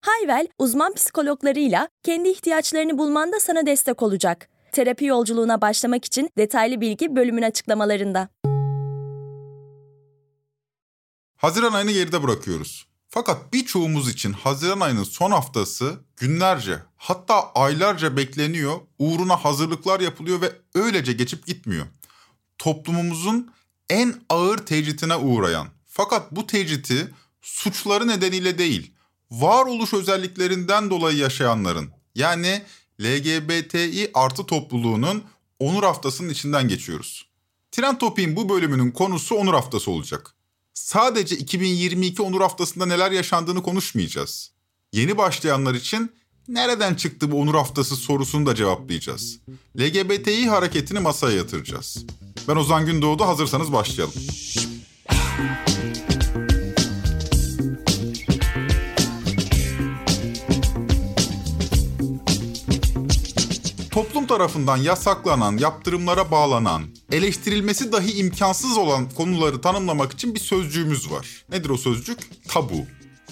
Hayvel, uzman psikologlarıyla kendi ihtiyaçlarını bulmanda sana destek olacak. Terapi yolculuğuna başlamak için detaylı bilgi bölümün açıklamalarında. Haziran ayını geride bırakıyoruz. Fakat birçoğumuz için Haziran ayının son haftası günlerce hatta aylarca bekleniyor, uğruna hazırlıklar yapılıyor ve öylece geçip gitmiyor. Toplumumuzun en ağır tecritine uğrayan fakat bu tecriti suçları nedeniyle değil, varoluş özelliklerinden dolayı yaşayanların yani LGBTİ artı topluluğunun Onur Haftası'nın içinden geçiyoruz. Trend Topik'in bu bölümünün konusu Onur Haftası olacak. Sadece 2022 Onur Haftası'nda neler yaşandığını konuşmayacağız. Yeni başlayanlar için nereden çıktı bu Onur Haftası sorusunu da cevaplayacağız. LGBTİ hareketini masaya yatıracağız. Ben Ozan Gündoğdu hazırsanız başlayalım. Tarafından yasaklanan, yaptırımlara bağlanan, eleştirilmesi dahi imkansız olan konuları tanımlamak için bir sözcüğümüz var. Nedir o sözcük? Tabu.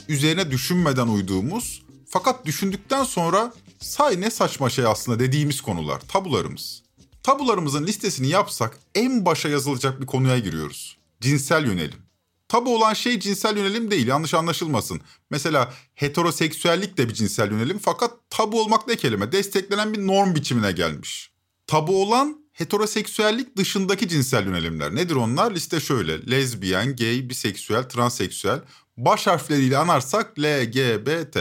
Üzerine düşünmeden uyduğumuz fakat düşündükten sonra say ne saçma şey aslında dediğimiz konular, tabularımız. Tabularımızın listesini yapsak en başa yazılacak bir konuya giriyoruz. Cinsel yönelim. Tabu olan şey cinsel yönelim değil yanlış anlaşılmasın. Mesela heteroseksüellik de bir cinsel yönelim fakat tabu olmak ne kelime? Desteklenen bir norm biçimine gelmiş. Tabu olan heteroseksüellik dışındaki cinsel yönelimler. Nedir onlar? Liste şöyle. Lezbiyen, gay, biseksüel, transseksüel. Baş harfleriyle anarsak LGBT.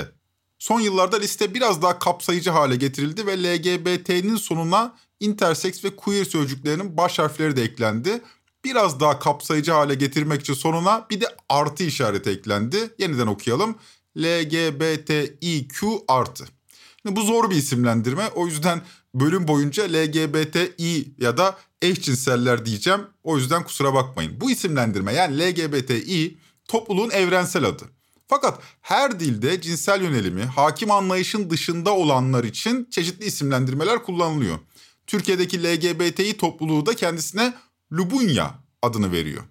Son yıllarda liste biraz daha kapsayıcı hale getirildi ve LGBT'nin sonuna intersex ve queer sözcüklerinin baş harfleri de eklendi biraz daha kapsayıcı hale getirmek için sonuna bir de artı işareti eklendi. Yeniden okuyalım. LGBTIQ artı. Şimdi bu zor bir isimlendirme. O yüzden bölüm boyunca LGBTİ ya da eşcinseller diyeceğim. O yüzden kusura bakmayın. Bu isimlendirme yani LGBTİ topluluğun evrensel adı. Fakat her dilde cinsel yönelimi hakim anlayışın dışında olanlar için çeşitli isimlendirmeler kullanılıyor. Türkiye'deki LGBTİ topluluğu da kendisine Lubunya adını veriyor.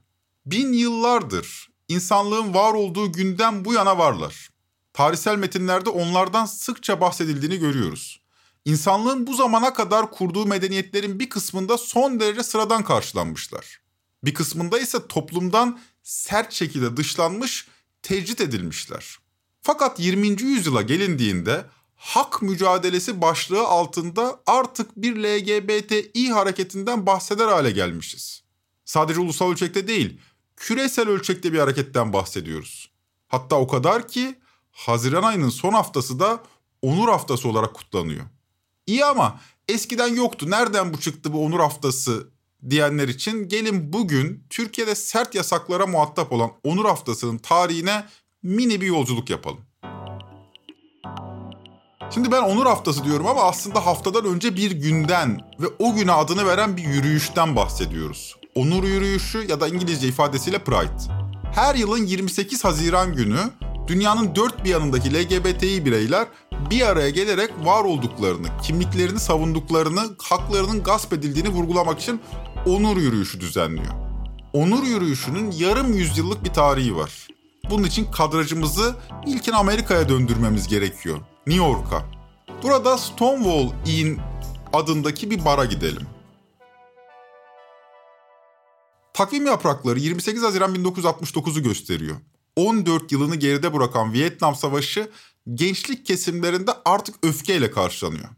Bin yıllardır insanlığın var olduğu günden bu yana varlar. Tarihsel metinlerde onlardan sıkça bahsedildiğini görüyoruz. İnsanlığın bu zamana kadar kurduğu medeniyetlerin bir kısmında son derece sıradan karşılanmışlar. Bir kısmında ise toplumdan sert şekilde dışlanmış, tecrit edilmişler. Fakat 20. yüzyıla gelindiğinde hak mücadelesi başlığı altında artık bir LGBTİ hareketinden bahseder hale gelmişiz. Sadece ulusal ölçekte değil, küresel ölçekte bir hareketten bahsediyoruz. Hatta o kadar ki Haziran ayının son haftası da Onur Haftası olarak kutlanıyor. İyi ama eskiden yoktu. Nereden bu çıktı bu Onur Haftası diyenler için gelin bugün Türkiye'de sert yasaklara muhatap olan Onur Haftası'nın tarihine mini bir yolculuk yapalım. Şimdi ben Onur Haftası diyorum ama aslında haftadan önce bir günden ve o güne adını veren bir yürüyüşten bahsediyoruz. Onur Yürüyüşü ya da İngilizce ifadesiyle Pride. Her yılın 28 Haziran günü dünyanın dört bir yanındaki LGBTİ bireyler bir araya gelerek var olduklarını, kimliklerini savunduklarını, haklarının gasp edildiğini vurgulamak için onur yürüyüşü düzenliyor. Onur yürüyüşünün yarım yüzyıllık bir tarihi var. Bunun için kadrajımızı ilkin Amerika'ya döndürmemiz gerekiyor. New York'a. Burada Stonewall Inn adındaki bir bara gidelim. Takvim yaprakları 28 Haziran 1969'u gösteriyor. 14 yılını geride bırakan Vietnam Savaşı gençlik kesimlerinde artık öfkeyle karşılanıyor.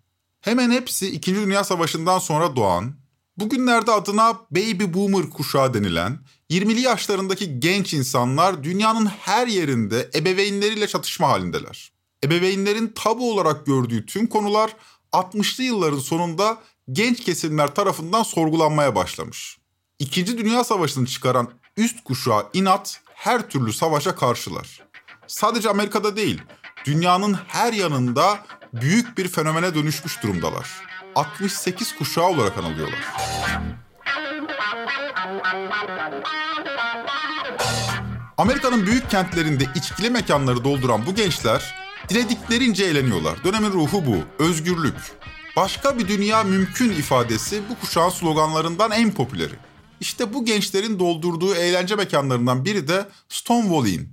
Hemen hepsi 2. Dünya Savaşı'ndan sonra doğan, bugünlerde adına Baby Boomer kuşağı denilen 20'li yaşlarındaki genç insanlar dünyanın her yerinde ebeveynleriyle çatışma halindeler. Ebeveynlerin tabu olarak gördüğü tüm konular 60'lı yılların sonunda genç kesimler tarafından sorgulanmaya başlamış. İkinci Dünya Savaşı'nı çıkaran üst kuşağı inat her türlü savaşa karşılar. Sadece Amerika'da değil, dünyanın her yanında büyük bir fenomene dönüşmüş durumdalar. 68 kuşağı olarak anılıyorlar. Amerika'nın büyük kentlerinde içkili mekanları dolduran bu gençler dilediklerince eğleniyorlar. Dönemin ruhu bu, özgürlük. Başka bir dünya mümkün ifadesi bu kuşağın sloganlarından en popüleri. İşte bu gençlerin doldurduğu eğlence mekanlarından biri de Stonewall Inn.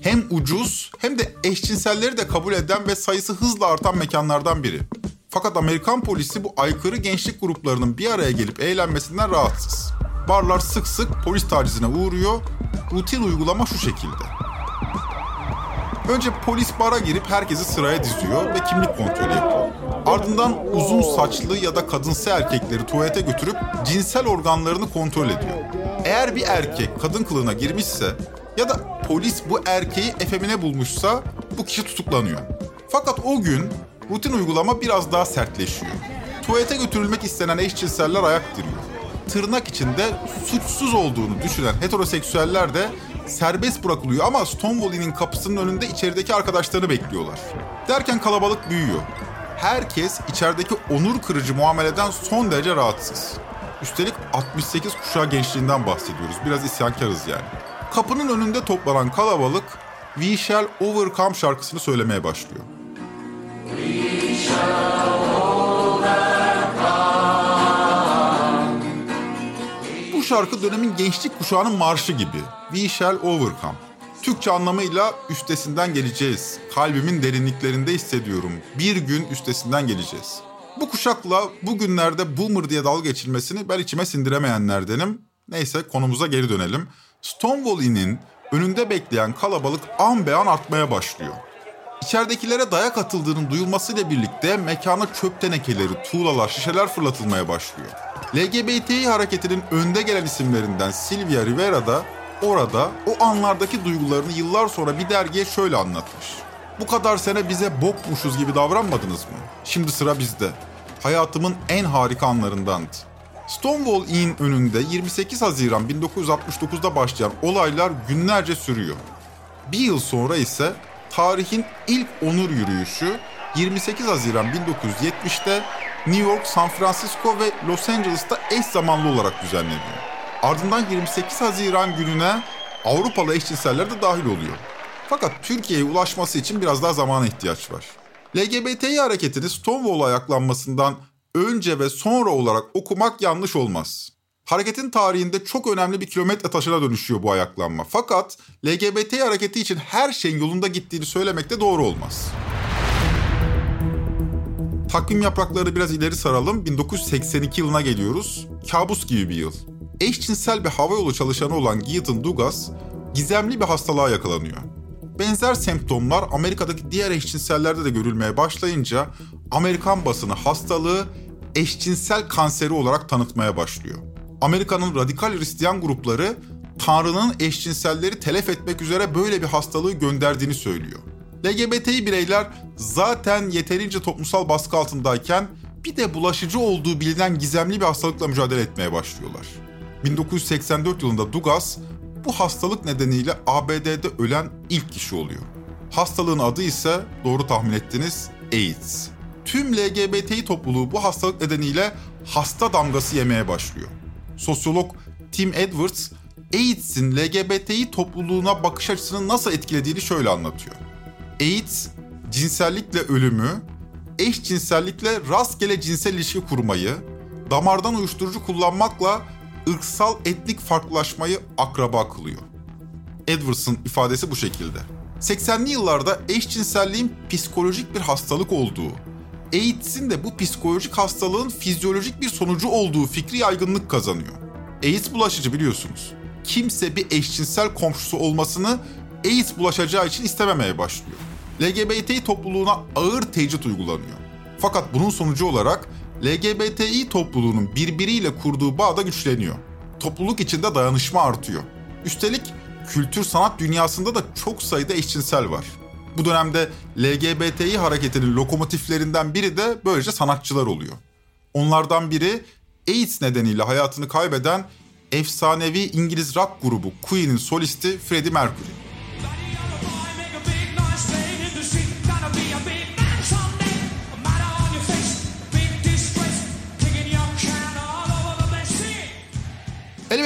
Hem ucuz hem de eşcinselleri de kabul eden ve sayısı hızla artan mekanlardan biri. Fakat Amerikan polisi bu aykırı gençlik gruplarının bir araya gelip eğlenmesinden rahatsız. Barlar sık sık polis tacizine uğruyor. Rutin uygulama şu şekilde. Önce polis bara girip herkesi sıraya diziyor ve kimlik kontrolü yapıyor. Ardından uzun saçlı ya da kadınsı erkekleri tuvalete götürüp cinsel organlarını kontrol ediyor. Eğer bir erkek kadın kılığına girmişse ya da polis bu erkeği efemine bulmuşsa bu kişi tutuklanıyor. Fakat o gün rutin uygulama biraz daha sertleşiyor. Tuvalete götürülmek istenen eşcinseller ayak diriyor. Tırnak içinde suçsuz olduğunu düşünen heteroseksüeller de serbest bırakılıyor ama Stonewall Inn'in kapısının önünde içerideki arkadaşlarını bekliyorlar. Derken kalabalık büyüyor. Herkes içerideki onur kırıcı muameleden son derece rahatsız. Üstelik 68 kuşağı gençliğinden bahsediyoruz. Biraz isyankarız yani. Kapının önünde toplanan kalabalık We Shall Overcome şarkısını söylemeye başlıyor. We shall şarkı dönemin gençlik kuşağının marşı gibi. We Shall Overcome. Türkçe anlamıyla üstesinden geleceğiz. Kalbimin derinliklerinde hissediyorum. Bir gün üstesinden geleceğiz. Bu kuşakla bugünlerde boomer diye dalga geçilmesini ben içime sindiremeyenlerdenim. Neyse konumuza geri dönelim. Stonewall Inn'in önünde bekleyen kalabalık an be an artmaya başlıyor. İçeridekilere dayak atıldığının duyulmasıyla birlikte mekana çöp tenekeleri, tuğlalar, şişeler fırlatılmaya başlıyor. LGBTİ hareketinin önde gelen isimlerinden Silvia Rivera da orada o anlardaki duygularını yıllar sonra bir dergiye şöyle anlatmış. Bu kadar sene bize bokmuşuz gibi davranmadınız mı? Şimdi sıra bizde. Hayatımın en harika anlarındandı. Stonewall Inn önünde 28 Haziran 1969'da başlayan olaylar günlerce sürüyor. Bir yıl sonra ise tarihin ilk onur yürüyüşü 28 Haziran 1970'te New York, San Francisco ve Los Angeles'ta eş zamanlı olarak düzenleniyor. Ardından 28 Haziran gününe Avrupalı eşcinseller de dahil oluyor. Fakat Türkiye'ye ulaşması için biraz daha zamana ihtiyaç var. LGBTİ hareketini Stonewall ayaklanmasından önce ve sonra olarak okumak yanlış olmaz. Hareketin tarihinde çok önemli bir kilometre taşına dönüşüyor bu ayaklanma. Fakat LGBT hareketi için her şeyin yolunda gittiğini söylemek de doğru olmaz. Takvim yaprakları biraz ileri saralım. 1982 yılına geliyoruz. Kabus gibi bir yıl. Eşcinsel bir havayolu çalışanı olan Gideon Dugas gizemli bir hastalığa yakalanıyor. Benzer semptomlar Amerika'daki diğer eşcinsellerde de görülmeye başlayınca Amerikan basını hastalığı eşcinsel kanseri olarak tanıtmaya başlıyor. Amerika'nın radikal Hristiyan grupları Tanrı'nın eşcinselleri telef etmek üzere böyle bir hastalığı gönderdiğini söylüyor. LGBTİ bireyler zaten yeterince toplumsal baskı altındayken bir de bulaşıcı olduğu bilinen gizemli bir hastalıkla mücadele etmeye başlıyorlar. 1984 yılında Dugas bu hastalık nedeniyle ABD'de ölen ilk kişi oluyor. Hastalığın adı ise doğru tahmin ettiniz AIDS. Tüm LGBTİ topluluğu bu hastalık nedeniyle hasta damgası yemeye başlıyor. Sosyolog Tim Edwards, AIDS'in LGBTİ topluluğuna bakış açısını nasıl etkilediğini şöyle anlatıyor. AIDS, cinsellikle ölümü, eşcinsellikle rastgele cinsel ilişki kurmayı, damardan uyuşturucu kullanmakla ırksal etnik farklılaşmayı akraba kılıyor. Edwards'ın ifadesi bu şekilde. 80'li yıllarda eşcinselliğin psikolojik bir hastalık olduğu, AIDS'in de bu psikolojik hastalığın fizyolojik bir sonucu olduğu fikri yaygınlık kazanıyor. AIDS bulaşıcı biliyorsunuz. Kimse bir eşcinsel komşusu olmasını AIDS bulaşacağı için istememeye başlıyor. LGBT topluluğuna ağır tecrit uygulanıyor. Fakat bunun sonucu olarak LGBTİ topluluğunun birbiriyle kurduğu bağ da güçleniyor. Topluluk içinde dayanışma artıyor. Üstelik kültür sanat dünyasında da çok sayıda eşcinsel var. Bu dönemde LGBTİ hareketinin lokomotiflerinden biri de böylece sanatçılar oluyor. Onlardan biri AIDS nedeniyle hayatını kaybeden efsanevi İngiliz rock grubu Queen'in solisti Freddie Mercury.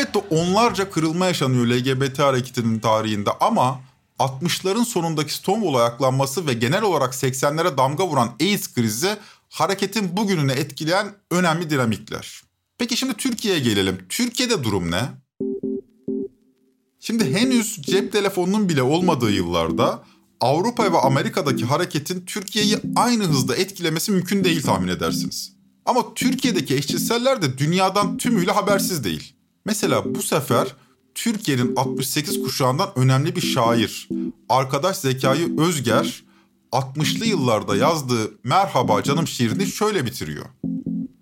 Elbette onlarca kırılma yaşanıyor LGBT hareketinin tarihinde ama 60'ların sonundaki Stonewall ayaklanması ve genel olarak 80'lere damga vuran AIDS krizi hareketin bugününü etkileyen önemli dinamikler. Peki şimdi Türkiye'ye gelelim. Türkiye'de durum ne? Şimdi henüz cep telefonunun bile olmadığı yıllarda Avrupa ve Amerika'daki hareketin Türkiye'yi aynı hızda etkilemesi mümkün değil tahmin edersiniz. Ama Türkiye'deki eşcinseller de dünyadan tümüyle habersiz değil. Mesela bu sefer Türkiye'nin 68 kuşağından önemli bir şair, arkadaş Zekai Özger, 60'lı yıllarda yazdığı Merhaba Canım şiirini şöyle bitiriyor.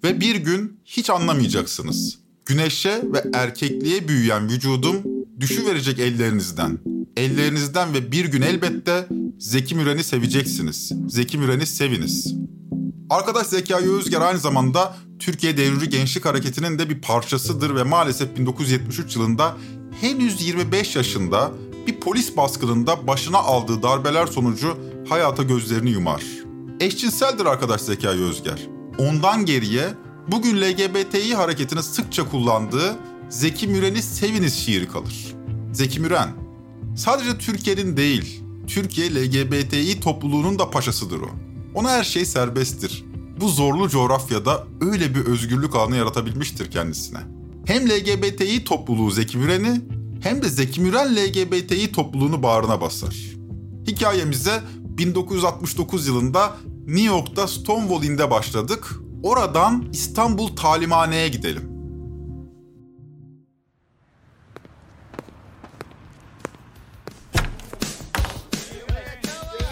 Ve bir gün hiç anlamayacaksınız. Güneşe ve erkekliğe büyüyen vücudum düşüverecek ellerinizden. Ellerinizden ve bir gün elbette Zeki Müren'i seveceksiniz. Zeki Müren'i seviniz. Arkadaş Zekai Özger aynı zamanda Türkiye Devrimci Gençlik Hareketi'nin de bir parçasıdır ve maalesef 1973 yılında henüz 25 yaşında bir polis baskınında başına aldığı darbeler sonucu hayata gözlerini yumar. Eşcinseldir arkadaş Zekai Özger. Ondan geriye bugün LGBTİ hareketini sıkça kullandığı Zeki Müren'i Seviniz şiiri kalır. Zeki Müren, sadece Türkiye'nin değil, Türkiye LGBTİ topluluğunun da paşasıdır o. Ona her şey serbesttir. Bu zorlu coğrafyada öyle bir özgürlük alanı yaratabilmiştir kendisine. Hem LGBTİ topluluğu Zeki Müren'i hem de Zeki Müren LGBTİ topluluğunu bağrına basar. Hikayemize 1969 yılında New York'ta Stonewall Inn'de başladık. Oradan İstanbul Talimhane'ye gidelim.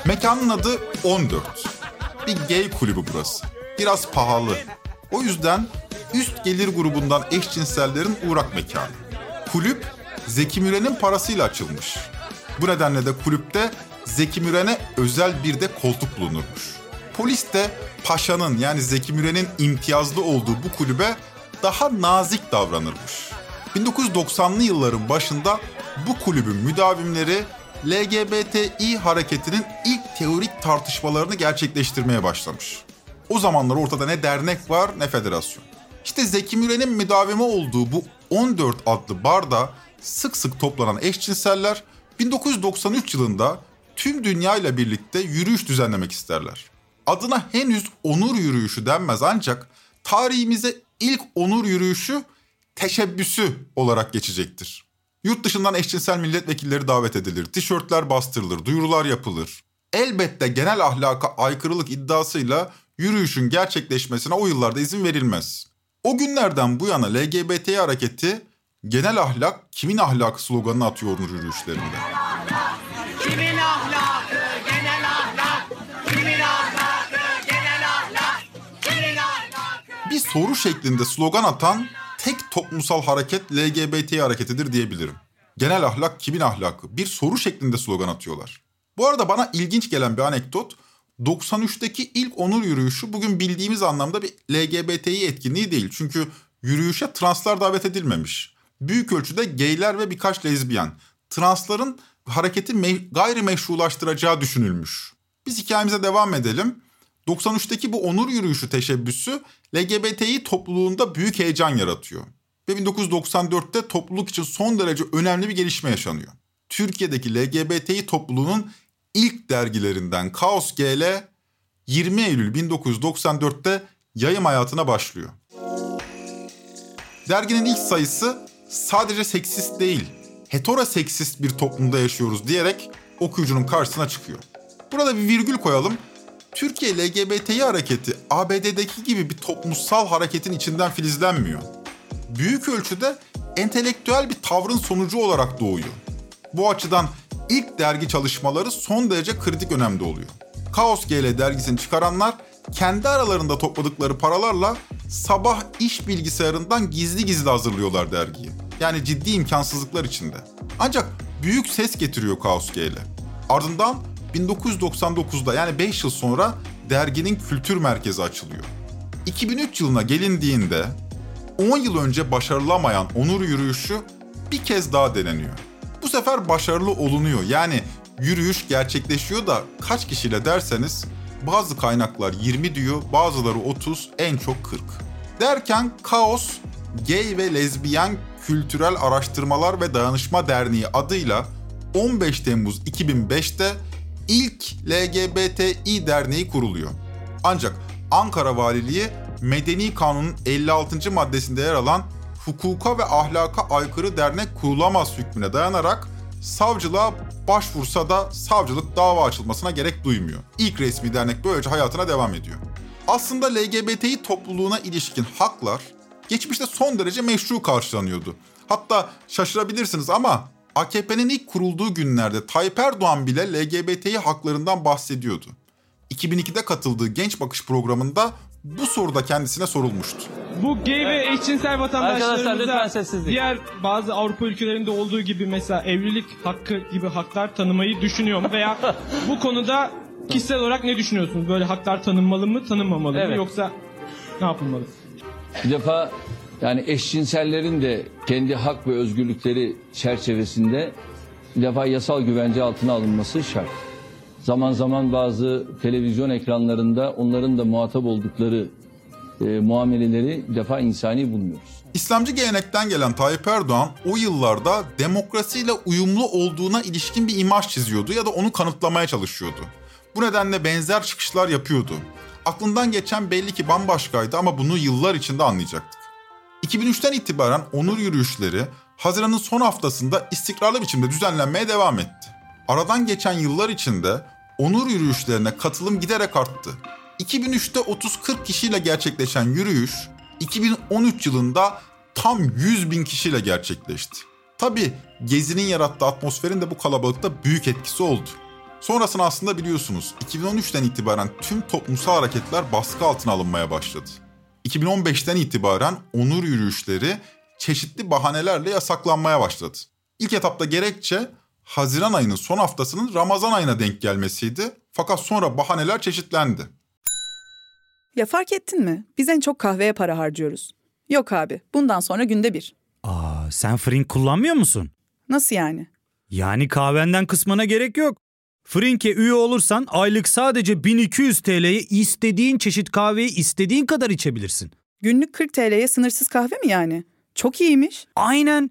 Mekanın adı 14. Bir gay kulübü burası. Biraz pahalı. O yüzden üst gelir grubundan eşcinsellerin uğrak mekanı. Kulüp Zeki Müren'in parasıyla açılmış. Bu nedenle de kulüpte Zeki Müren'e özel bir de koltuk bulunurmuş. Polis de Paşa'nın yani Zeki Müren'in imtiyazlı olduğu bu kulübe daha nazik davranırmış. 1990'lı yılların başında bu kulübün müdavimleri LGBTİ hareketinin ilk teorik tartışmalarını gerçekleştirmeye başlamış. O zamanlar ortada ne dernek var ne federasyon. İşte Zeki Müren'in müdavimi olduğu bu 14 adlı barda sık sık toplanan eşcinseller 1993 yılında tüm dünya ile birlikte yürüyüş düzenlemek isterler. Adına henüz onur yürüyüşü denmez ancak tarihimize ilk onur yürüyüşü teşebbüsü olarak geçecektir. Yurt dışından eşcinsel milletvekilleri davet edilir, tişörtler bastırılır, duyurular yapılır. Elbette genel ahlaka aykırılık iddiasıyla yürüyüşün gerçekleşmesine o yıllarda izin verilmez. O günlerden bu yana LGBT hareketi genel ahlak kimin ahlakı sloganını atıyor onur yürüyüşlerinde. Kimin ahlakı genel ahlak, kimin ahlakı genel ahlak, kimin ahlakı... Bir soru şeklinde slogan atan tek toplumsal hareket LGBT hareketidir diyebilirim. Genel ahlak kimin ahlakı? Bir soru şeklinde slogan atıyorlar. Bu arada bana ilginç gelen bir anekdot 93'teki ilk onur yürüyüşü bugün bildiğimiz anlamda bir LGBTİ etkinliği değil. Çünkü yürüyüşe translar davet edilmemiş. Büyük ölçüde gayler ve birkaç lezbiyen. Transların hareketi me- gayrimeşrulaştıracağı düşünülmüş. Biz hikayemize devam edelim. 93'teki bu onur yürüyüşü teşebbüsü LGBTİ topluluğunda büyük heyecan yaratıyor. Ve 1994'te topluluk için son derece önemli bir gelişme yaşanıyor. Türkiye'deki LGBTİ topluluğunun ilk dergilerinden Kaos GL 20 Eylül 1994'te yayım hayatına başlıyor. Derginin ilk sayısı sadece seksist değil, heteroseksist bir toplumda yaşıyoruz diyerek okuyucunun karşısına çıkıyor. Burada bir virgül koyalım. Türkiye LGBTİ hareketi ABD'deki gibi bir toplumsal hareketin içinden filizlenmiyor. Büyük ölçüde entelektüel bir tavrın sonucu olarak doğuyor. Bu açıdan ilk dergi çalışmaları son derece kritik önemde oluyor. Kaos GL dergisini çıkaranlar kendi aralarında topladıkları paralarla sabah iş bilgisayarından gizli gizli hazırlıyorlar dergiyi. Yani ciddi imkansızlıklar içinde. Ancak büyük ses getiriyor Kaos GL. Ardından 1999'da yani 5 yıl sonra derginin kültür merkezi açılıyor. 2003 yılına gelindiğinde 10 yıl önce başarılamayan onur yürüyüşü bir kez daha deneniyor. Bu sefer başarılı olunuyor. Yani yürüyüş gerçekleşiyor da kaç kişiyle derseniz bazı kaynaklar 20 diyor, bazıları 30, en çok 40. Derken kaos, gay ve lezbiyen Kültürel Araştırmalar ve Dayanışma Derneği adıyla 15 Temmuz 2005'te ilk LGBTİ derneği kuruluyor. Ancak Ankara Valiliği Medeni Kanun'un 56. maddesinde yer alan hukuka ve ahlaka aykırı dernek kurulamaz hükmüne dayanarak savcılığa başvursa da savcılık dava açılmasına gerek duymuyor. İlk resmi dernek böylece hayatına devam ediyor. Aslında LGBTİ topluluğuna ilişkin haklar geçmişte son derece meşru karşılanıyordu. Hatta şaşırabilirsiniz ama AKP'nin ilk kurulduğu günlerde Tayyip Erdoğan bile LGBTİ haklarından bahsediyordu. 2002'de katıldığı Genç Bakış programında bu soruda kendisine sorulmuştu. Bu gay ve eşcinsel Arkadaşlar lütfen vatandaşlarımıza sessizlik. diğer bazı Avrupa ülkelerinde olduğu gibi mesela evlilik hakkı gibi haklar tanımayı düşünüyor mu? Veya bu konuda kişisel olarak ne düşünüyorsunuz? Böyle haklar tanınmalı mı, tanınmamalı mı? Evet. Yoksa ne yapılmalı? Bir defa yani eşcinsellerin de kendi hak ve özgürlükleri çerçevesinde bir defa yasal güvence altına alınması şart. Zaman zaman bazı televizyon ekranlarında onların da muhatap oldukları e, muameleleri defa insani bulmuyoruz. İslamcı gelenekten gelen Tayyip Erdoğan o yıllarda demokrasiyle uyumlu olduğuna ilişkin bir imaj çiziyordu ya da onu kanıtlamaya çalışıyordu. Bu nedenle benzer çıkışlar yapıyordu. Aklından geçen belli ki bambaşkaydı ama bunu yıllar içinde anlayacaktık. 2003'ten itibaren onur yürüyüşleri Haziran'ın son haftasında istikrarlı biçimde düzenlenmeye devam etti. Aradan geçen yıllar içinde onur yürüyüşlerine katılım giderek arttı. 2003'te 30-40 kişiyle gerçekleşen yürüyüş 2013 yılında tam 100 bin kişiyle gerçekleşti. Tabi Gezi'nin yarattığı atmosferin de bu kalabalıkta büyük etkisi oldu. Sonrasını aslında biliyorsunuz 2013'ten itibaren tüm toplumsal hareketler baskı altına alınmaya başladı. 2015'ten itibaren onur yürüyüşleri çeşitli bahanelerle yasaklanmaya başladı. İlk etapta gerekçe Haziran ayının son haftasının Ramazan ayına denk gelmesiydi. Fakat sonra bahaneler çeşitlendi. Ya fark ettin mi? Biz en çok kahveye para harcıyoruz. Yok abi, bundan sonra günde bir. Aa, sen Frink kullanmıyor musun? Nasıl yani? Yani kahvenden kısmına gerek yok. Frink'e üye olursan aylık sadece 1200 TL'ye istediğin çeşit kahveyi istediğin kadar içebilirsin. Günlük 40 TL'ye sınırsız kahve mi yani? Çok iyiymiş. Aynen.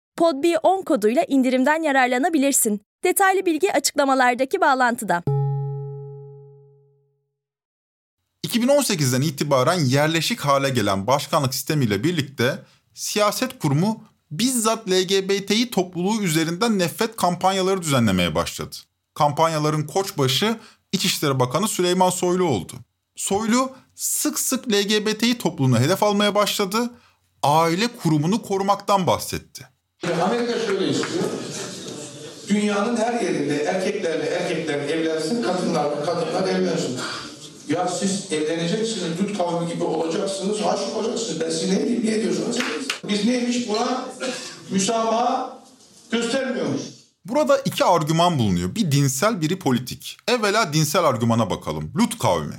podb10 koduyla indirimden yararlanabilirsin. Detaylı bilgi açıklamalardaki bağlantıda. 2018'den itibaren yerleşik hale gelen başkanlık sistemiyle birlikte siyaset kurumu bizzat LGBTİ topluluğu üzerinden nefret kampanyaları düzenlemeye başladı. Kampanyaların koçbaşı İçişleri Bakanı Süleyman Soylu oldu. Soylu sık sık LGBTİ topluluğunu hedef almaya başladı, aile kurumunu korumaktan bahsetti. Amerika şöyle istiyor. Dünyanın her yerinde erkeklerle erkekler evlensin, kadınlarla kadınlar evlensin. Ya siz evleneceksiniz, dut kavmi gibi olacaksınız, aşık olacaksınız. Ben size ne diyeyim, niye diyorsunuz? Biz neymiş buna müsamaha göstermiyoruz. Burada iki argüman bulunuyor. Bir dinsel, biri politik. Evvela dinsel argümana bakalım. Lut kavmi.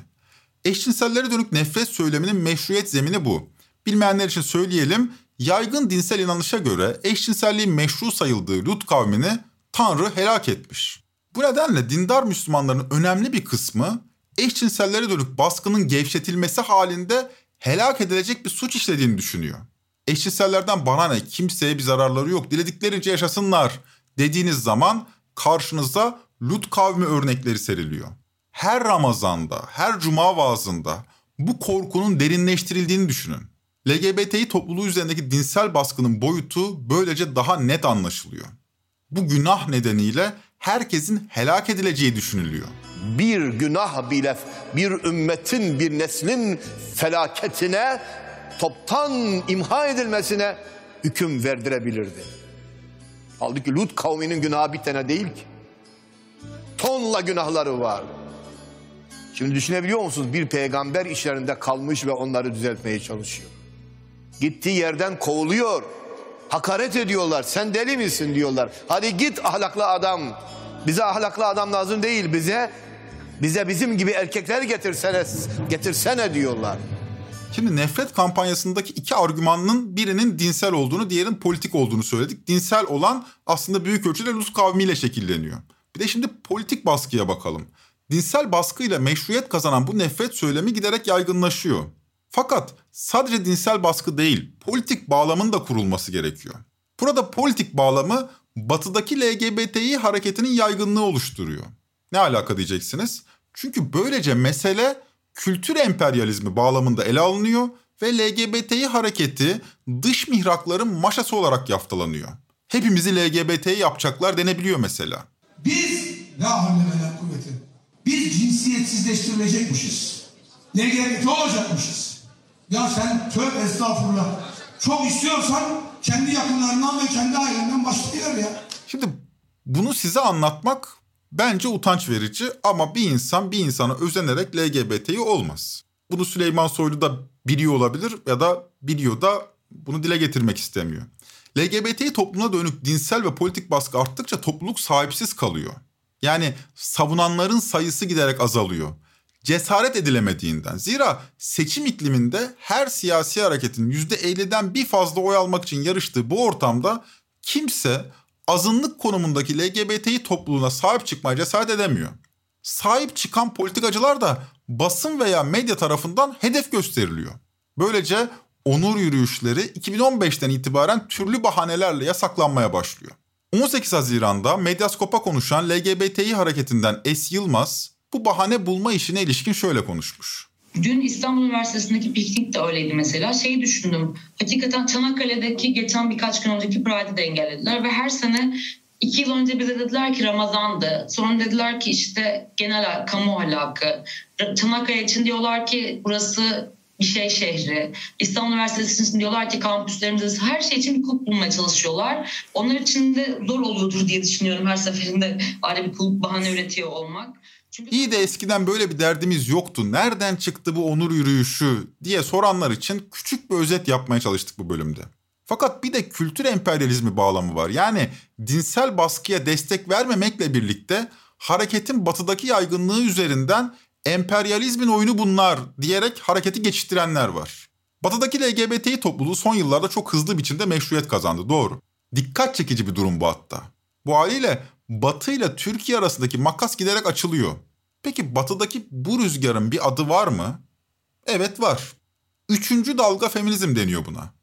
Eşcinsellere dönük nefret söyleminin meşruiyet zemini bu. Bilmeyenler için söyleyelim. Yaygın dinsel inanışa göre eşcinselliğin meşru sayıldığı Lut kavmini Tanrı helak etmiş. Bu nedenle dindar Müslümanların önemli bir kısmı eşcinsellere dönük baskının gevşetilmesi halinde helak edilecek bir suç işlediğini düşünüyor. Eşcinsellerden bana ne kimseye bir zararları yok dilediklerince yaşasınlar dediğiniz zaman karşınıza Lut kavmi örnekleri seriliyor. Her Ramazan'da, her cuma vaazında bu korkunun derinleştirildiğini düşünün. LGBTİ topluluğu üzerindeki dinsel baskının boyutu böylece daha net anlaşılıyor. Bu günah nedeniyle herkesin helak edileceği düşünülüyor. bir günah bile bir ümmetin, bir neslin felaketine, toptan imha edilmesine hüküm verdirebilirdi. Halbuki Lut kavminin günahı bir tane değil ki. Tonla günahları var. Şimdi düşünebiliyor musunuz? Bir peygamber işlerinde kalmış ve onları düzeltmeye çalışıyor. Gittiği yerden kovuluyor. Hakaret ediyorlar. Sen deli misin diyorlar. Hadi git ahlaklı adam. Bize ahlaklı adam lazım değil. Bize bize bizim gibi erkekler getirsene, getirsene diyorlar. Şimdi nefret kampanyasındaki iki argümanın birinin dinsel olduğunu, diğerinin politik olduğunu söyledik. Dinsel olan aslında büyük ölçüde Rus kavmiyle şekilleniyor. Bir de şimdi politik baskıya bakalım. Dinsel baskıyla meşruiyet kazanan bu nefret söylemi giderek yaygınlaşıyor. Fakat sadece dinsel baskı değil, politik bağlamın da kurulması gerekiyor. Burada politik bağlamı batıdaki LGBTİ hareketinin yaygınlığı oluşturuyor. Ne alaka diyeceksiniz? Çünkü böylece mesele kültür emperyalizmi bağlamında ele alınıyor ve LGBTİ hareketi dış mihrakların maşası olarak yaftalanıyor. Hepimizi LGBT yapacaklar denebiliyor mesela. Biz ve la kuvvete. Biz cinsiyetsizleştirilecekmişiz. LGBT olacakmışız. Ya sen tövbe estağfurullah. Çok istiyorsan kendi yakınlarından ve kendi ailenden başlıyor ya. Şimdi bunu size anlatmak bence utanç verici ama bir insan bir insana özenerek LGBT'yi olmaz. Bunu Süleyman Soylu da biliyor olabilir ya da biliyor da bunu dile getirmek istemiyor. LGBT toplumuna dönük dinsel ve politik baskı arttıkça topluluk sahipsiz kalıyor. Yani savunanların sayısı giderek azalıyor. Cesaret edilemediğinden. Zira seçim ikliminde her siyasi hareketin %50'den bir fazla oy almak için yarıştığı bu ortamda kimse azınlık konumundaki LGBTİ topluluğuna sahip çıkmaya cesaret edemiyor. Sahip çıkan politikacılar da basın veya medya tarafından hedef gösteriliyor. Böylece onur yürüyüşleri 2015'ten itibaren türlü bahanelerle yasaklanmaya başlıyor. 18 Haziran'da Medyaskop'a konuşan LGBTİ hareketinden Es Yılmaz bu bahane bulma işine ilişkin şöyle konuşmuş. Dün İstanbul Üniversitesi'ndeki piknik de öyleydi mesela. Şeyi düşündüm. Hakikaten Çanakkale'deki geçen birkaç gün önceki Pride'ı da engellediler ve her sene iki yıl önce bize dediler ki Ramazan'dı. Sonra dediler ki işte genel kamu ahlakı. Çanakkale için diyorlar ki burası bir şey şehri. İstanbul Üniversitesi için diyorlar ki kampüslerimizde her şey için bir kulp bulmaya çalışıyorlar. Onlar için de zor oluyordur diye düşünüyorum her seferinde ayrı bir kulp bahane üretiyor olmak. Çünkü... İyi de eskiden böyle bir derdimiz yoktu. Nereden çıktı bu onur yürüyüşü diye soranlar için küçük bir özet yapmaya çalıştık bu bölümde. Fakat bir de kültür emperyalizmi bağlamı var. Yani dinsel baskıya destek vermemekle birlikte hareketin batıdaki yaygınlığı üzerinden emperyalizmin oyunu bunlar diyerek hareketi geçiştirenler var. Batıdaki LGBTİ topluluğu son yıllarda çok hızlı biçimde meşruiyet kazandı doğru. Dikkat çekici bir durum bu hatta. Bu haliyle Batı ile Türkiye arasındaki makas giderek açılıyor. Peki batıdaki bu rüzgarın bir adı var mı? Evet var. Üçüncü dalga feminizm deniyor buna.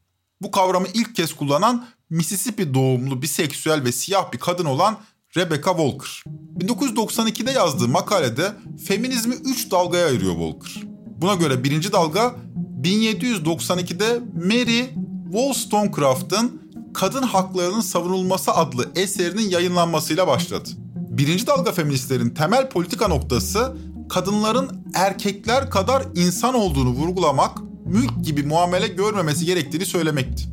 Bu kavramı ilk kez kullanan Mississippi doğumlu biseksüel ve siyah bir kadın olan Rebecca Walker. 1992'de yazdığı makalede feminizmi 3 dalgaya ayırıyor Walker. Buna göre birinci dalga 1792'de Mary Wollstonecraft'ın Kadın Haklarının Savunulması adlı eserinin yayınlanmasıyla başladı. Birinci dalga feministlerin temel politika noktası kadınların erkekler kadar insan olduğunu vurgulamak, mülk gibi muamele görmemesi gerektiğini söylemekti.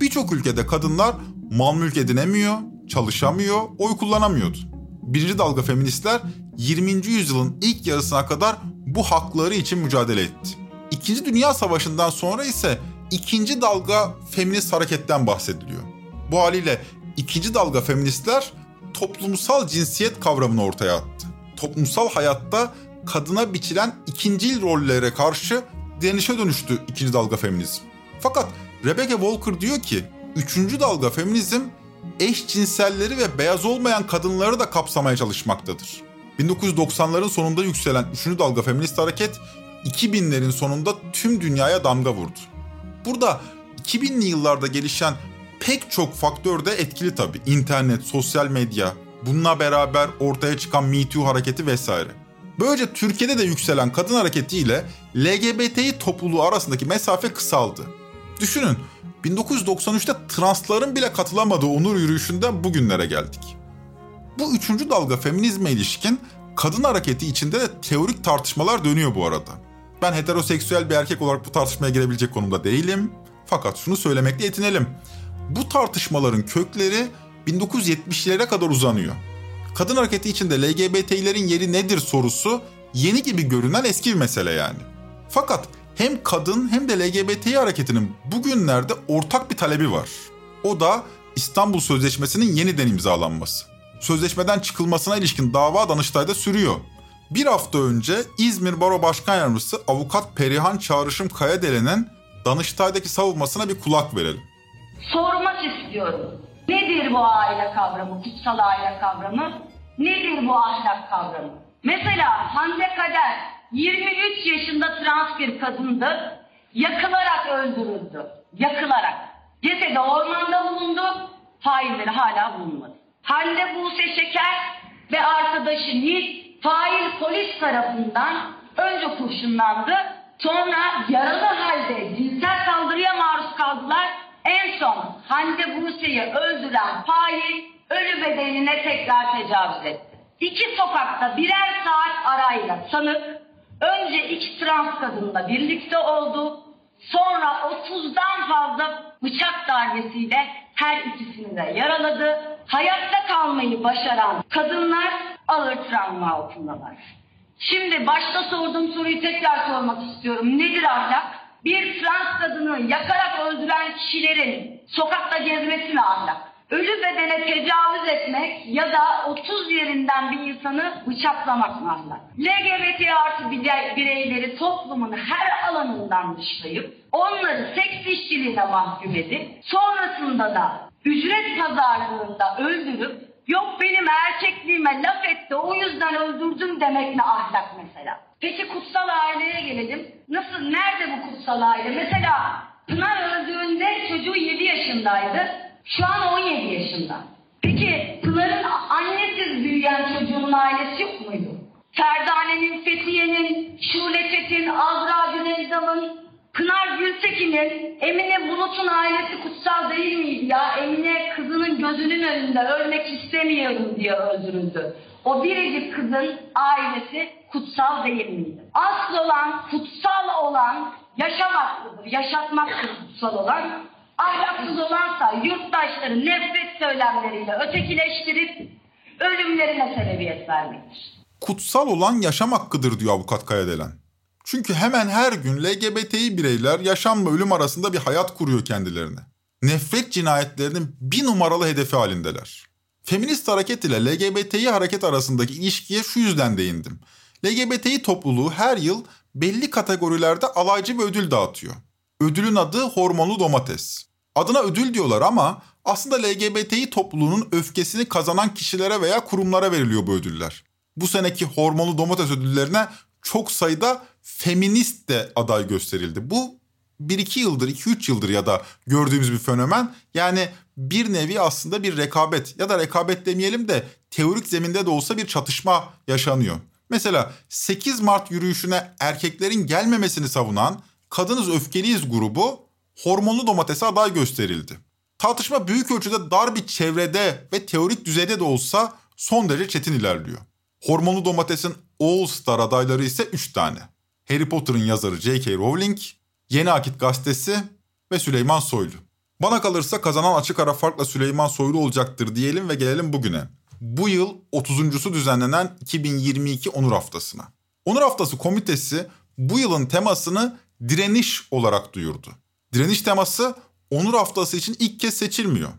Birçok ülkede kadınlar mal mülk edinemiyor, çalışamıyor, oy kullanamıyordu. Birinci dalga feministler 20. yüzyılın ilk yarısına kadar bu hakları için mücadele etti. İkinci Dünya Savaşı'ndan sonra ise ikinci dalga feminist hareketten bahsediliyor. Bu haliyle ikinci dalga feministler toplumsal cinsiyet kavramını ortaya attı. Toplumsal hayatta kadına biçilen ikincil rollere karşı direnişe dönüştü ikinci dalga feminizm. Fakat Rebecca Walker diyor ki, üçüncü dalga feminizm eşcinselleri ve beyaz olmayan kadınları da kapsamaya çalışmaktadır. 1990'ların sonunda yükselen üçüncü dalga feminist hareket 2000'lerin sonunda tüm dünyaya damga vurdu. Burada 2000'li yıllarda gelişen pek çok faktör de etkili tabii. İnternet, sosyal medya, bununla beraber ortaya çıkan Me Too hareketi vesaire. Böylece Türkiye'de de yükselen kadın hareketiyle LGBTİ topluluğu arasındaki mesafe kısaldı. Düşünün 1993'te transların bile katılamadığı onur yürüyüşünden bugünlere geldik. Bu üçüncü dalga feminizme ilişkin kadın hareketi içinde de teorik tartışmalar dönüyor bu arada. Ben heteroseksüel bir erkek olarak bu tartışmaya girebilecek konumda değilim. Fakat şunu söylemekle yetinelim. Bu tartışmaların kökleri 1970'lere kadar uzanıyor. Kadın hareketi içinde LGBT'lerin yeri nedir sorusu yeni gibi görünen eski bir mesele yani. Fakat hem kadın hem de LGBT hareketinin bugünlerde ortak bir talebi var. O da İstanbul Sözleşmesi'nin yeniden imzalanması. Sözleşmeden çıkılmasına ilişkin dava Danıştay'da sürüyor. Bir hafta önce İzmir Baro Başkan Yardımcısı Avukat Perihan Çağrışım Kayadelen'in Danıştay'daki savunmasına bir kulak verelim. Sormak istiyorum. Nedir bu aile kavramı, kutsal aile kavramı? Nedir bu ahlak kavramı? Mesela Hande Kader 23 yaşında trans bir kadındı. Yakılarak öldürüldü. Yakılarak. Cesedi ormanda bulundu. Failleri hala bulunmadı. Hande Buse Şeker ve arkadaşı Nil fail polis tarafından önce kurşunlandı. Sonra yaralı halde cinsel saldırıya maruz kaldılar. En son Hande Buse'yi öldüren fail ölü bedenine tekrar tecavüz etti. İki sokakta birer saat arayla sanık önce iki trans kadınla birlikte oldu. Sonra 30'dan fazla bıçak darbesiyle her ikisini de yaraladı. Hayatta kalmayı başaran kadınlar ağır travma altındalar. Şimdi başta sorduğum soruyu tekrar sormak istiyorum. Nedir ahlak? Bir trans kadını yakarak öldüren kişilerin sokakta gezmesi mi ahlak? Ölü bedene tecavüz etmek ya da 30 yerinden bir insanı bıçaklamak mı ahlak? LGBT artı bireyleri toplumun her alanından dışlayıp onları seks işçiliğine mahkum edip sonrasında da ücret pazarlığında öldürüp Yok benim erkekliğime laf etti o yüzden öldürdüm demek ne ahlak mesela. Peki kutsal aileye gelelim. Nasıl, nerede bu kutsal aile? Mesela Pınar öldüğünde çocuğu 7 yaşındaydı. Şu an 17 yaşında. Peki Pınar'ın annesiz büyüyen çocuğun ailesi yok muydu? Ferdane'nin, Fethiye'nin, Gültekin'in, Emine Bulut'un ailesi kutsal değil miydi ya? Emine kızının gözünün önünde ölmek istemiyorum diye öldürüldü. O biricik kızın ailesi kutsal değil miydi? Asıl olan, kutsal olan yaşam hakkıdır, yaşatmaktır kutsal olan. Ahlaksız olansa yurttaşları nefret söylemleriyle ötekileştirip ölümlerine sebebiyet vermektir. Kutsal olan yaşam hakkıdır diyor avukat Kayadelen. Çünkü hemen her gün LGBTİ bireyler yaşamla ölüm arasında bir hayat kuruyor kendilerine. Nefret cinayetlerinin bir numaralı hedefi halindeler. Feminist hareket ile LGBTİ hareket arasındaki ilişkiye şu yüzden değindim. LGBTİ topluluğu her yıl belli kategorilerde alaycı bir ödül dağıtıyor. Ödülün adı hormonlu domates. Adına ödül diyorlar ama aslında LGBTİ topluluğunun öfkesini kazanan kişilere veya kurumlara veriliyor bu ödüller. Bu seneki hormonlu domates ödüllerine çok sayıda feminist de aday gösterildi. Bu 1-2 yıldır, 2-3 yıldır ya da gördüğümüz bir fenomen. Yani bir nevi aslında bir rekabet ya da rekabet demeyelim de teorik zeminde de olsa bir çatışma yaşanıyor. Mesela 8 Mart yürüyüşüne erkeklerin gelmemesini savunan Kadınız Öfkeliyiz grubu hormonlu domatese aday gösterildi. Tartışma büyük ölçüde dar bir çevrede ve teorik düzeyde de olsa son derece çetin ilerliyor. Hormonlu domatesin All Star adayları ise 3 tane. Harry Potter'ın yazarı J.K. Rowling, Yeni Akit Gazetesi ve Süleyman Soylu. Bana kalırsa kazanan açık ara farkla Süleyman Soylu olacaktır diyelim ve gelelim bugüne. Bu yıl 30.sü düzenlenen 2022 Onur Haftası'na. Onur Haftası komitesi bu yılın temasını direniş olarak duyurdu. Direniş teması Onur Haftası için ilk kez seçilmiyor.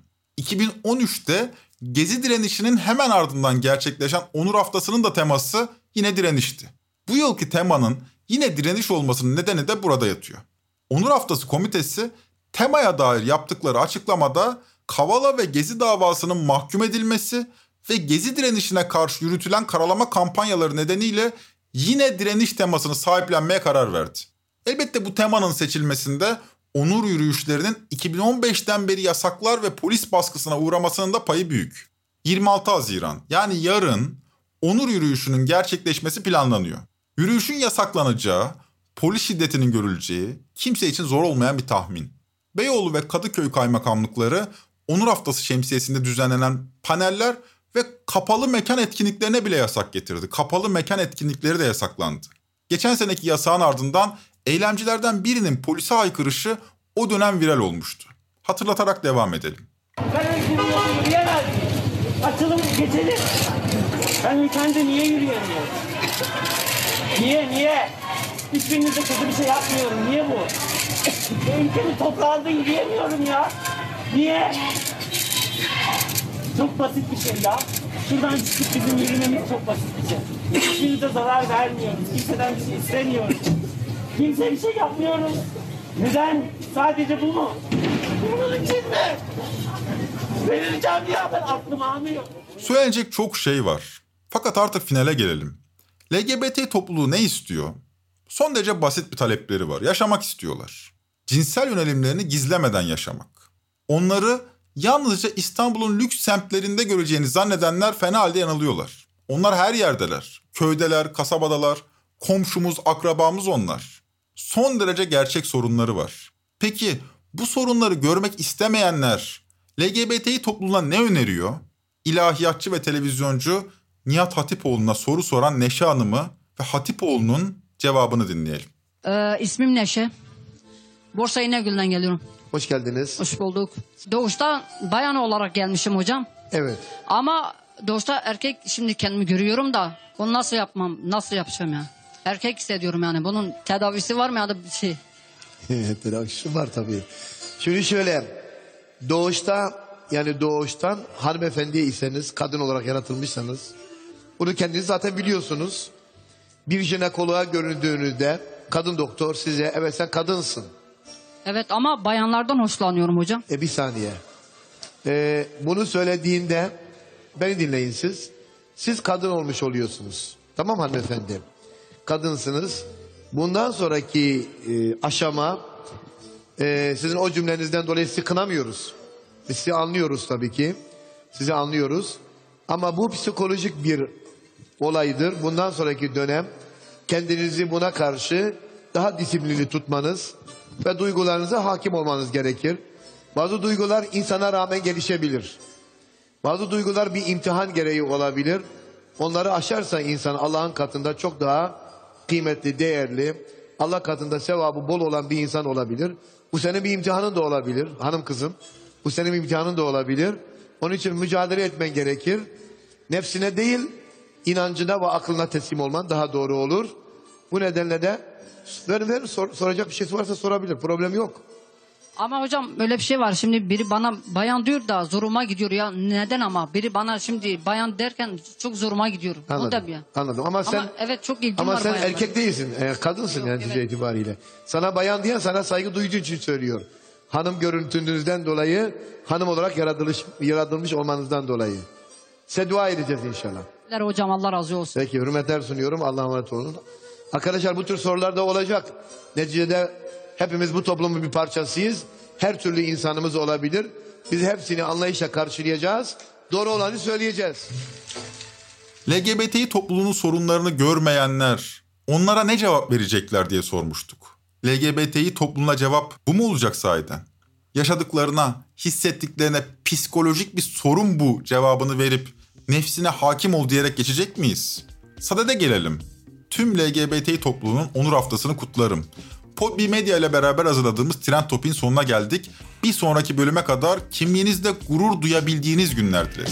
2013'te Gezi direnişinin hemen ardından gerçekleşen Onur Haftası'nın da teması yine direnişti. Bu yılki temanın yine direniş olmasının nedeni de burada yatıyor. Onur Haftası komitesi temaya dair yaptıkları açıklamada Kavala ve Gezi davasının mahkum edilmesi ve Gezi direnişine karşı yürütülen karalama kampanyaları nedeniyle yine direniş temasını sahiplenmeye karar verdi. Elbette bu temanın seçilmesinde onur yürüyüşlerinin 2015'ten beri yasaklar ve polis baskısına uğramasının da payı büyük. 26 Haziran yani yarın onur yürüyüşünün gerçekleşmesi planlanıyor. Yürüyüşün yasaklanacağı, polis şiddetinin görüleceği kimse için zor olmayan bir tahmin. Beyoğlu ve Kadıköy kaymakamlıkları Onur Haftası şemsiyesinde düzenlenen paneller ve kapalı mekan etkinliklerine bile yasak getirdi. Kapalı mekan etkinlikleri de yasaklandı. Geçen seneki yasağın ardından eylemcilerden birinin polise haykırışı o dönem viral olmuştu. Hatırlatarak devam edelim. Ben yürüyemez? Açılım geçelim. Ben ülkemde niye yürüyemiyorum? Niye niye? Hiçbirinize kötü bir şey yapmıyorum. Niye bu? Ülkemin toprağında yürüyemiyorum ya. Niye? Çok basit bir şey ya. Şuradan çıkıp bizim yürümemiz çok basit bir şey. Hiçbirimize zarar vermiyoruz. Kimseden bir şey istemiyoruz. Kimse bir şey yapmıyoruz. Neden? Sadece bu mu? Bunun için mi? Verileceğim ya ben aklım almıyor. Söylenecek çok şey var. Fakat artık finale gelelim. LGBT topluluğu ne istiyor? Son derece basit bir talepleri var. Yaşamak istiyorlar. Cinsel yönelimlerini gizlemeden yaşamak. Onları yalnızca İstanbul'un lüks semtlerinde göreceğini zannedenler fena halde yanılıyorlar. Onlar her yerdeler. Köydeler, kasabadalar, komşumuz, akrabamız onlar. Son derece gerçek sorunları var. Peki bu sorunları görmek istemeyenler LGBTİ topluluğuna ne öneriyor? İlahiyatçı ve televizyoncu Nihat Hatipoğlu'na soru soran Neşe Hanım'ı ve Hatipoğlu'nun cevabını dinleyelim. Ee, ismim Neşe. Borsa İnegöl'den geliyorum. Hoş geldiniz. Hoş bulduk. Doğuşta bayan olarak gelmişim hocam. Evet. Ama doğuşta erkek şimdi kendimi görüyorum da bunu nasıl yapmam, nasıl yapacağım ya? Erkek hissediyorum yani. Bunun tedavisi var mı ya da bir şey? Tedavisi var tabii. Şimdi şöyle. Doğuşta yani doğuştan hanımefendi iseniz, kadın olarak yaratılmışsanız bunu kendiniz zaten biliyorsunuz. Bir jinekoloğa göründüğünüzde kadın doktor size evet sen kadınsın. Evet ama bayanlardan hoşlanıyorum hocam. E bir saniye. Ee, bunu söylediğinde beni dinleyin siz. Siz kadın olmuş oluyorsunuz. Tamam hanımefendi. Kadınsınız. Bundan sonraki e, aşama e, sizin o cümlenizden dolayı sizi kınamıyoruz. Biz sizi anlıyoruz tabii ki. Sizi anlıyoruz. Ama bu psikolojik bir olaydır. Bundan sonraki dönem kendinizi buna karşı daha disiplinli tutmanız ve duygularınıza hakim olmanız gerekir. Bazı duygular insana rağmen gelişebilir. Bazı duygular bir imtihan gereği olabilir. Onları aşarsa insan Allah'ın katında çok daha kıymetli, değerli, Allah katında sevabı bol olan bir insan olabilir. Bu senin bir imtihanın da olabilir hanım kızım. Bu senin imtihanın da olabilir. Onun için mücadele etmen gerekir. Nefsine değil, inancına ve aklına teslim olman daha doğru olur. Bu nedenle de ver, ver, sor- soracak bir şey varsa sorabilir. Problem yok. Ama hocam öyle bir şey var. Şimdi biri bana bayan diyor da zoruma gidiyor ya. Neden ama? Biri bana şimdi bayan derken çok zoruma gidiyor. O Anladım. da bir. Anladım. Ama sen evet çok ilgim ama var sen bayanlara. erkek değilsin. e, kadınsın yani netice itibariyle. Sana bayan diyen sana saygı duyduğu için söylüyor. Hanım görüntünüzden dolayı hanım olarak yaratılmış yaratılmış olmanızdan dolayı. Size dua edeceğiz inşallah. Teşekkürler Hocam Allah razı olsun. Peki hürmetler sunuyorum. Allah'a emanet olun. Arkadaşlar bu tür sorular da olacak. Neticede hepimiz bu toplumun bir parçasıyız. Her türlü insanımız olabilir. Biz hepsini anlayışla karşılayacağız. Doğru olanı söyleyeceğiz. LGBTİ topluluğunun sorunlarını görmeyenler onlara ne cevap verecekler diye sormuştuk. LGBTİ topluluğuna cevap bu mu olacak sahiden? Yaşadıklarına, hissettiklerine psikolojik bir sorun bu cevabını verip nefsine hakim ol diyerek geçecek miyiz? Sadede gelelim. Tüm LGBTİ topluluğunun onur haftasını kutlarım. Podbi Medya ile beraber hazırladığımız Trend Topik'in sonuna geldik. Bir sonraki bölüme kadar kimliğinizde gurur duyabildiğiniz günler dilerim.